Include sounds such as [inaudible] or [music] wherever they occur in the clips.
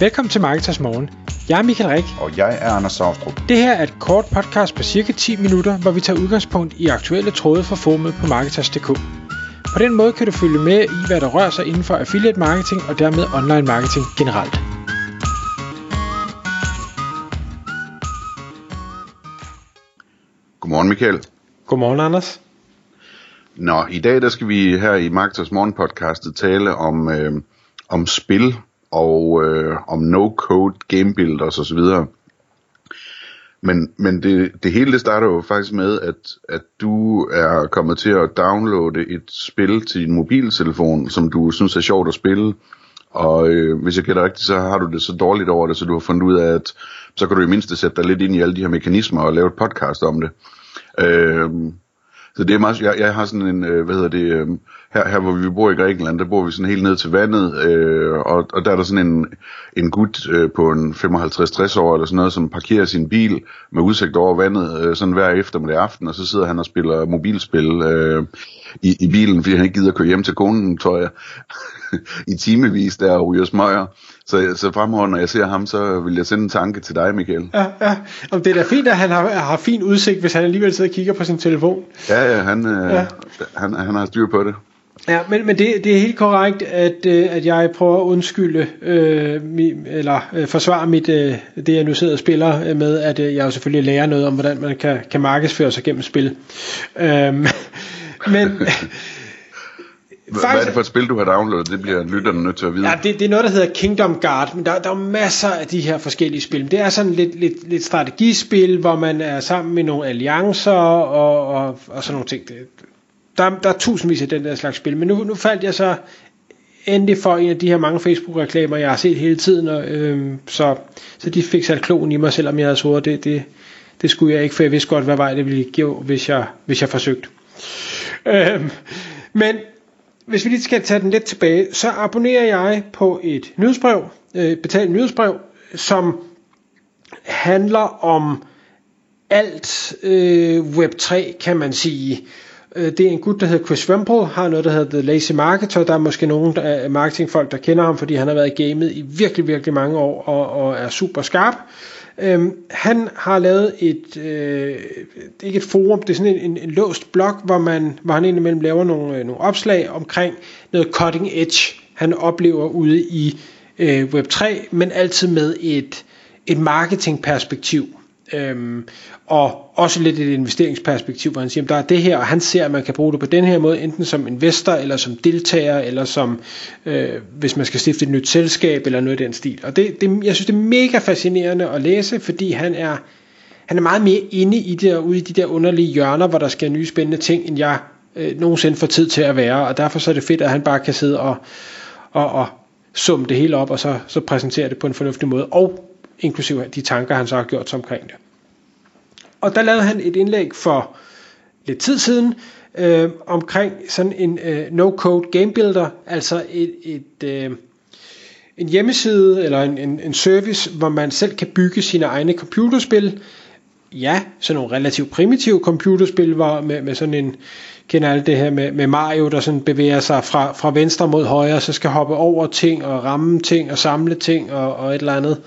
Velkommen til Marketers Morgen. Jeg er Michael Rik. Og jeg er Anders Saustrup. Det her er et kort podcast på cirka 10 minutter, hvor vi tager udgangspunkt i aktuelle tråde fra formet på Marketers.dk. På den måde kan du følge med i, hvad der rører sig inden for affiliate marketing og dermed online marketing generelt. Godmorgen Michael. Godmorgen Anders. Nå, i dag der skal vi her i Marketers Morgen podcastet tale om, øh, om spil og øh, om no-code game builders osv. Men, men det, det hele det starter jo faktisk med, at, at du er kommet til at downloade et spil til din mobiltelefon, som du synes er sjovt at spille. Og øh, hvis jeg gætter rigtigt, så har du det så dårligt over det, så du har fundet ud af, at så kan du i mindste sætte dig lidt ind i alle de her mekanismer og lave et podcast om det. Øh, så det er meget, jeg, jeg har sådan en, øh, hvad hedder det, øh, her, her hvor vi bor i Grækenland, der bor vi sådan helt ned til vandet, øh, og, og der er der sådan en, en gut øh, på en 55-60 år eller sådan noget, som parkerer sin bil med udsigt over vandet, øh, sådan hver eftermiddag aften, og så sidder han og spiller mobilspil øh, i, i bilen, fordi han ikke gider køre hjem til konen, tror jeg, [laughs] i timevis der og ryger smøger. Så, så fremover, når jeg ser ham, så vil jeg sende en tanke til dig, Michael. Ja, ja. Om det er da fint, at han har, har fin udsigt, hvis han alligevel sidder og kigger på sin telefon. Ja, ja, han, øh, ja. han, han har styr på det. Ja, men, men det, det er helt korrekt, at, øh, at jeg prøver at undskylde, øh, mi, eller øh, forsvare mit, øh, det jeg nu sidder og spiller øh, med, at øh, jeg jo selvfølgelig lærer noget om, hvordan man kan, kan markedsføre sig gennem spil. Øh, [laughs] men [laughs] Faktisk, Hvad er det for et spil, du har downloadet? Det bliver lytterne nødt til at vide. Ja, det, det er noget, der hedder Kingdom Guard, men der, der er masser af de her forskellige spil. Det er sådan lidt, lidt, lidt strategispil, hvor man er sammen med nogle alliancer og, og, og sådan nogle ting. Det, der, der er tusindvis af den der slags spil, men nu, nu faldt jeg så endelig for en af de her mange Facebook-reklamer, jeg har set hele tiden, og, øhm, så, så de fik sat kloen i mig, selvom jeg havde svoret, det, det, det skulle jeg ikke, for jeg vidste godt, hvad vej det ville give, hvis jeg, hvis jeg forsøgte. Øhm, men hvis vi lige skal tage den lidt tilbage, så abonnerer jeg på et nyhedsbrev, øh, betalt nyhedsbrev, som handler om alt øh, Web3, kan man sige. Øh, det er en gut, der hedder Chris Wemple, har noget, der hedder The Lazy Marketer. Der er måske nogle der øh, marketingfolk, der kender ham, fordi han har været i gamet i virkelig, virkelig mange år og, og er super skarp. Øhm, han har lavet et, øh, ikke et forum, det er sådan en, en, en låst blog, hvor, man, hvor han indimellem laver nogle, øh, nogle opslag omkring noget cutting edge, han oplever ude i øh, Web3, men altid med et, et marketingperspektiv. Øhm, og også lidt et investeringsperspektiv, hvor han siger, at der er det her, og han ser, at man kan bruge det på den her måde, enten som investor, eller som deltager, eller som, øh, hvis man skal stifte et nyt selskab, eller noget i den stil. Og det, det, jeg synes, det er mega fascinerende at læse, fordi han er, han er meget mere inde i det, og ude i de der underlige hjørner, hvor der sker nye spændende ting, end jeg øh, nogensinde får tid til at være, og derfor så er det fedt, at han bare kan sidde og, og, og summe det hele op, og så, så præsentere det på en fornuftig måde, og inklusive de tanker, han så har gjort sig omkring det. Og der lavede han et indlæg for lidt tid siden, øh, omkring sådan en øh, no-code game builder, altså et, et, øh, en hjemmeside eller en, en, en service, hvor man selv kan bygge sine egne computerspil. Ja, sådan nogle relativt primitive computerspil, hvor med, med sådan en, kender alle det her med, med Mario, der sådan bevæger sig fra, fra venstre mod højre, så skal hoppe over ting og ramme ting og samle ting og, og et eller andet.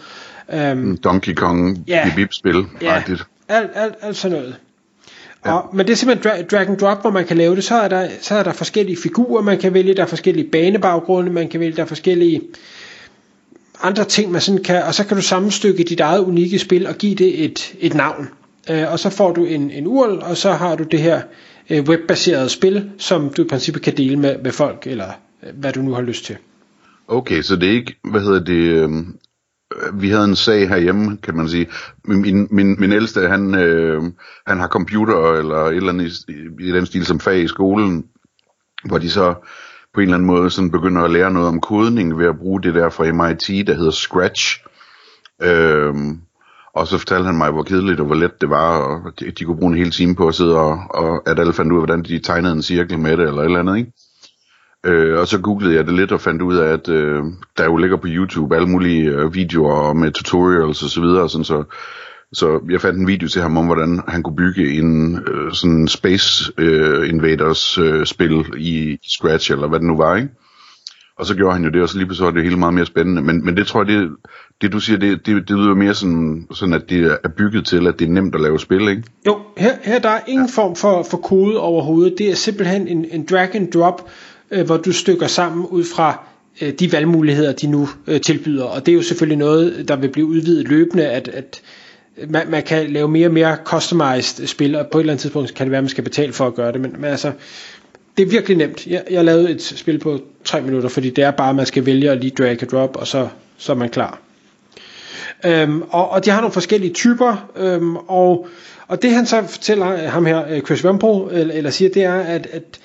Um, Donkey Kong ja, bip-spil, ja, alt, alt, alt sådan noget. Ja. Og, men det er simpelthen drag, drag and drop, hvor man kan lave det. Så er, der, så er der forskellige figurer, man kan vælge. Der er forskellige banebaggrunde, man kan vælge. Der er forskellige andre ting, man sådan kan. Og så kan du sammenstykke dit eget unikke spil og give det et, et navn. Øh, og så får du en, en URL, og så har du det her øh, webbaserede spil, som du i princippet kan dele med, med folk, eller øh, hvad du nu har lyst til. Okay, så det er ikke, hvad hedder det, øh, vi havde en sag herhjemme, kan man sige. Min, min, min ældste, han, øh, han har computer eller et eller andet i, i den stil som fag i skolen, hvor de så på en eller anden måde sådan begynder at lære noget om kodning ved at bruge det der fra MIT, der hedder Scratch. Øh, og så fortalte han mig, hvor kedeligt og hvor let det var, og de, de kunne bruge en hel time på at sidde og, og at alle fandt ud af, hvordan de tegnede en cirkel med det, eller et eller andet, ikke? Øh, og så googlede jeg det lidt og fandt ud af, at øh, der jo ligger på YouTube alle mulige øh, videoer med tutorials og så videre, sådan så, så jeg fandt en video til ham om, hvordan han kunne bygge en øh, sådan Space øh, Invaders øh, spil i, i Scratch, eller hvad det nu var, ikke? Og så gjorde han jo det, og så lige pludselig var det hele meget mere spændende. Men, men det tror jeg, det, det du siger, det, det, det lyder mere sådan, sådan, at det er bygget til, at det er nemt at lave spil, ikke? Jo, her, her der er ingen ja. form for, for kode overhovedet. Det er simpelthen en, en drag and drop, øh, hvor du stykker sammen ud fra øh, de valgmuligheder, de nu øh, tilbyder. Og det er jo selvfølgelig noget, der vil blive udvidet løbende, at, at øh, man, man kan lave mere og mere customized spil, og på et eller andet tidspunkt kan det være, at man skal betale for at gøre det. Men, men altså, det er virkelig nemt. Jeg, jeg lavede et spil på 3 minutter, fordi det er bare, at man skal vælge at lige drag and drop, og så, så er man klar. Øhm, og, og de har nogle forskellige typer, øhm, og, og det han så fortæller ham her, øh, Chris Wempo, eller, eller siger, det er, at, at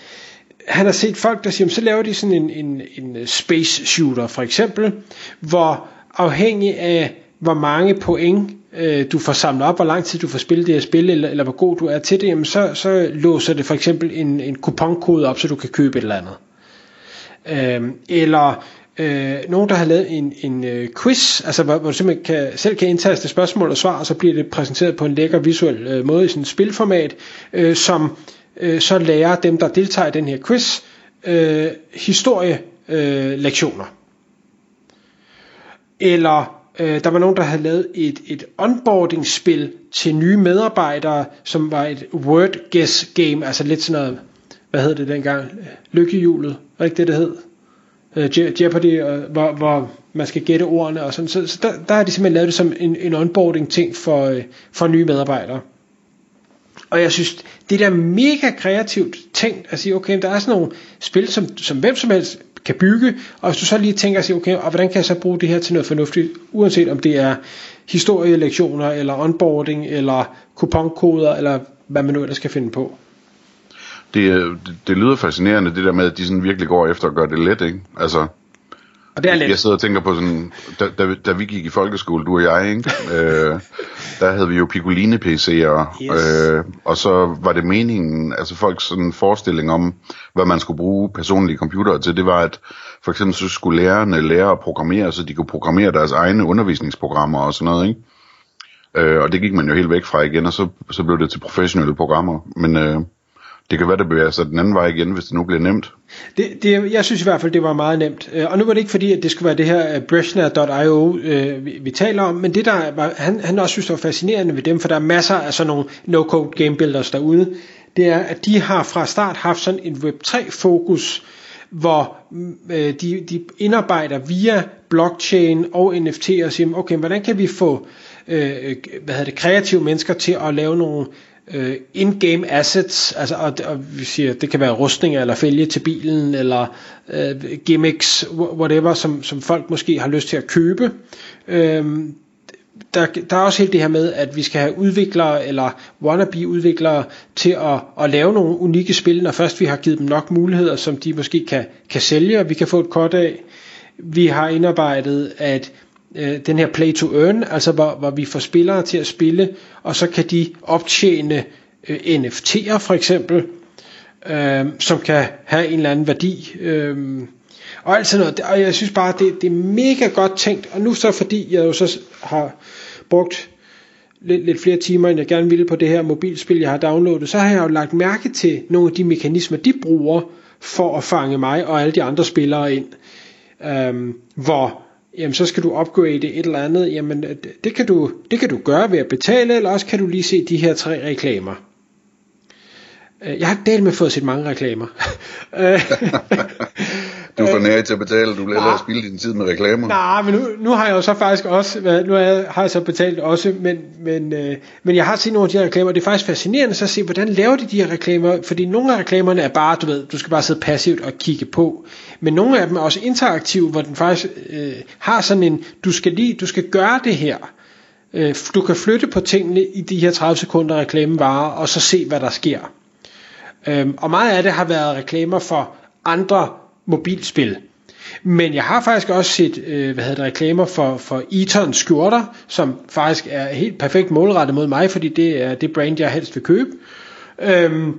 han har set folk, der siger, så laver de sådan en, en, en space shooter for eksempel, hvor afhængig af hvor mange point øh, du får samlet op, hvor lang tid du får spillet det her spil, eller, eller hvor god du er til det, jamen så, så låser det for eksempel en, en kuponkode op, så du kan købe et eller andet. Øh, eller øh, nogen, der har lavet en, en øh, quiz, altså hvor, hvor du simpelthen kan, selv kan indtaste spørgsmål og svar, og så bliver det præsenteret på en lækker visuel øh, måde i sådan et spilformat, øh, som øh, så lærer dem, der deltager i den her quiz, øh, historielektioner. Øh, lektioner. eller øh, der var nogen, der havde lavet et, et onboarding-spil til nye medarbejdere, som var et word guess game, altså lidt sådan noget, hvad hed det dengang? Lykkehjulet, var ikke det, det hed? Øh, Jeopardy, øh, hvor, hvor man skal gætte ordene og sådan. Så, så der, der har de simpelthen lavet det som en, en onboarding ting for, øh, for nye medarbejdere. Og jeg synes, det er mega kreativt tænkt at sige, okay, der er sådan nogle spil, som, som hvem som helst kan bygge, og hvis du så lige tænker sig, okay, og hvordan kan jeg så bruge det her til noget fornuftigt, uanset om det er historielektioner, eller onboarding, eller kuponkoder, eller hvad man nu ellers skal finde på. Det, det, det lyder fascinerende, det der med, at de sådan virkelig går efter at gøre det let, ikke? Altså, og det er lidt. Jeg sidder og tænker på sådan, da, da, da vi gik i folkeskole, du og jeg, ikke? [laughs] øh, der havde vi jo Piccoline PC'er, yes. øh, og så var det meningen, altså folks sådan forestilling om, hvad man skulle bruge personlige computere til, det var, at for eksempel så skulle lærerne lære at programmere, så de kunne programmere deres egne undervisningsprogrammer og sådan noget, ikke? Øh, og det gik man jo helt væk fra igen, og så, så blev det til professionelle programmer. Men øh, det kan være, det bevæger sig den anden vej igen, hvis det nu bliver nemt. Det, det, jeg synes i hvert fald, det var meget nemt. Øh, og nu var det ikke fordi, at det skulle være det her øh, Breshner.io, øh, vi, vi taler om, men det der var, han, han også synes, det var fascinerende ved dem, for der er masser af sådan nogle no-code game builders derude, det er, at de har fra start haft sådan en Web3-fokus, hvor mm, øh, de, de indarbejder via blockchain og NFT og siger, okay, hvordan kan vi få øh, øh, hvad hedder det, kreative mennesker til at lave nogle øh, in-game assets, altså, og, og vi siger, det kan være rustninger eller fælge til bilen, eller øh, gimmicks, whatever, som, som folk måske har lyst til at købe. Øh, der, der er også helt det her med, at vi skal have udviklere eller wannabe-udviklere til at, at lave nogle unikke spil, når først vi har givet dem nok muligheder, som de måske kan, kan sælge, og vi kan få et kort af. Vi har indarbejdet, at øh, den her play to earn, altså hvor, hvor vi får spillere til at spille, og så kan de optjene øh, NFT'er for eksempel, øh, som kan have en eller anden værdi. Øh, og alt sådan noget. Og jeg synes bare, det, det er mega godt tænkt. Og nu så fordi jeg jo så har brugt lidt, lidt flere timer, end jeg gerne ville på det her mobilspil, jeg har downloadet, så har jeg jo lagt mærke til nogle af de mekanismer, de bruger for at fange mig og alle de andre spillere ind. Øhm, hvor jamen så skal du upgrade et eller andet, jamen øh, det kan du, det kan du gøre ved at betale, eller også kan du lige se de her tre reklamer. Øh, jeg har delt med fået set mange reklamer. [laughs] Øh, du er for nær til at betale, du vil hellere spille din tid med reklamer. Nej, men nu, nu har jeg jo så faktisk også, nu har jeg så betalt også, men, men, øh, men jeg har set nogle af de her reklamer, det er faktisk fascinerende så at se, hvordan laver de de her reklamer, fordi nogle af reklamerne er bare, du ved, du skal bare sidde passivt og kigge på, men nogle af dem er også interaktive, hvor den faktisk øh, har sådan en, du skal lige, du skal gøre det her, øh, du kan flytte på tingene i de her 30 sekunder reklamen varer, og så se, hvad der sker. Øhm, og meget af det har været reklamer for andre mobilspil. Men jeg har faktisk også set øh, hvad hedder det, reklamer for, for Eton skjorter, som faktisk er helt perfekt målrettet mod mig, fordi det er det brand, jeg helst vil købe. Øhm,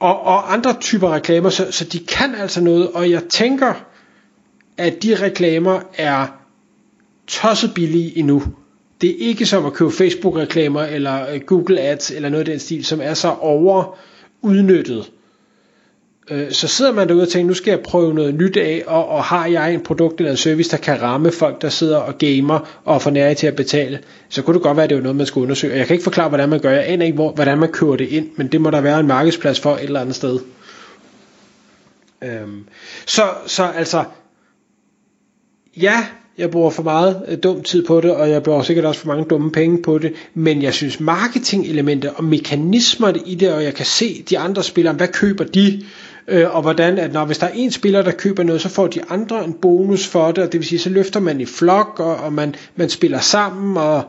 og, og andre typer reklamer, så, så de kan altså noget, og jeg tænker, at de reklamer er tosset billige endnu. Det er ikke som at købe Facebook-reklamer eller øh, Google Ads eller noget af den stil, som er så overudnyttet. Øh, så sidder man derude og tænker, nu skal jeg prøve noget nyt af, og, og har jeg en produkt eller en service, der kan ramme folk, der sidder og gamer og får nære til at betale, så kunne det godt være, at det var noget, man skulle undersøge. Og jeg kan ikke forklare, hvordan man gør. Jeg aner ikke, hvor, hvordan man kører det ind, men det må der være en markedsplads for et eller andet sted. Øhm, så, så altså, ja, jeg bruger for meget øh, dum tid på det, og jeg bruger sikkert også for mange dumme penge på det, men jeg synes marketingelementer og mekanismer i det, og jeg kan se de andre spillere, hvad køber de, øh, og hvordan, at når hvis der er en spiller, der køber noget, så får de andre en bonus for det, og det vil sige, så løfter man i flok, og, og man, man spiller sammen, og,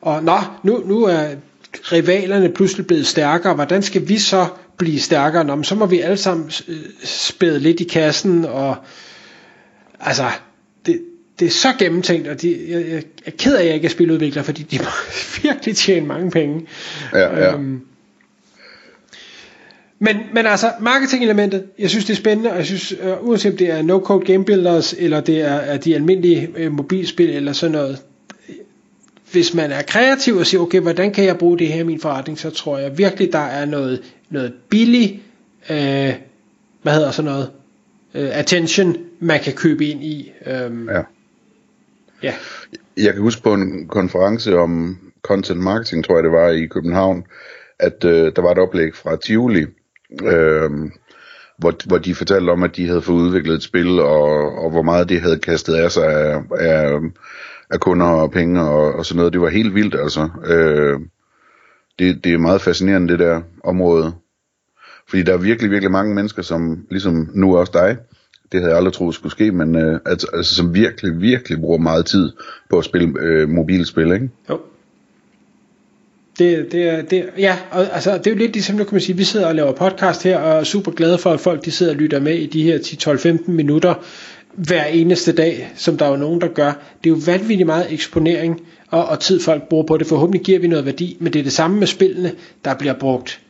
og nå, nu, nu er rivalerne pludselig blevet stærkere, hvordan skal vi så blive stærkere? Nå, men så må vi alle sammen øh, spæde lidt i kassen, og altså, det, det er så gennemtænkt, og de, jeg, jeg er ked af, at jeg ikke er spiludvikler, fordi de må [laughs] virkelig tjene mange penge. Ja, ja. Øhm, men, men altså, marketing-elementet, jeg synes det er spændende, og jeg synes, uh, uanset om det er no-code game builders, eller det er, er de almindelige uh, mobilspil, eller sådan noget, hvis man er kreativ og siger, okay, hvordan kan jeg bruge det her i min forretning, så tror jeg virkelig, der er noget, noget billig, uh, hvad hedder sådan noget, uh, attention, man kan købe ind i. Um, ja. Ja. Jeg kan huske på en konference om content marketing, tror jeg det var i København, at øh, der var et oplæg fra Tivoli, øh, hvor, hvor de fortalte om, at de havde fået udviklet et spil, og, og hvor meget de havde kastet af sig af, af, af kunder og penge og, og sådan noget. Det var helt vildt, altså. Øh, det, det er meget fascinerende, det der område. Fordi der er virkelig, virkelig mange mennesker, som ligesom nu også dig, det havde jeg aldrig troet skulle ske, men øh, altså, altså, som virkelig, virkelig bruger meget tid på at spille øh, mobilspil, ikke? Jo. Det, det, er, det, ja, og, altså, det er jo lidt ligesom, nu kan man sige, vi sidder og laver podcast her, og er super glade for, at folk de sidder og lytter med i de her 10-12-15 minutter hver eneste dag, som der er jo nogen, der gør. Det er jo vanvittigt meget eksponering og, og tid, folk bruger på det. Forhåbentlig giver vi noget værdi, men det er det samme med spillene, der bliver brugt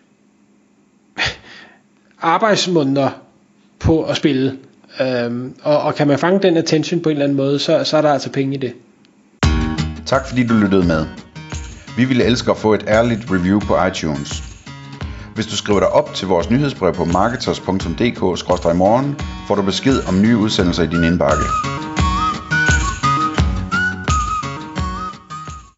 [laughs] arbejdsmåneder på at spille. Øhm, og, og kan man fange den attention på en eller anden måde, så, så er der altså penge i det. Tak fordi du lyttede med. Vi ville elske at få et ærligt review på iTunes. Hvis du skriver dig op til vores nyhedsbrev på marketers.dk-morgen, får du besked om nye udsendelser i din indbakke.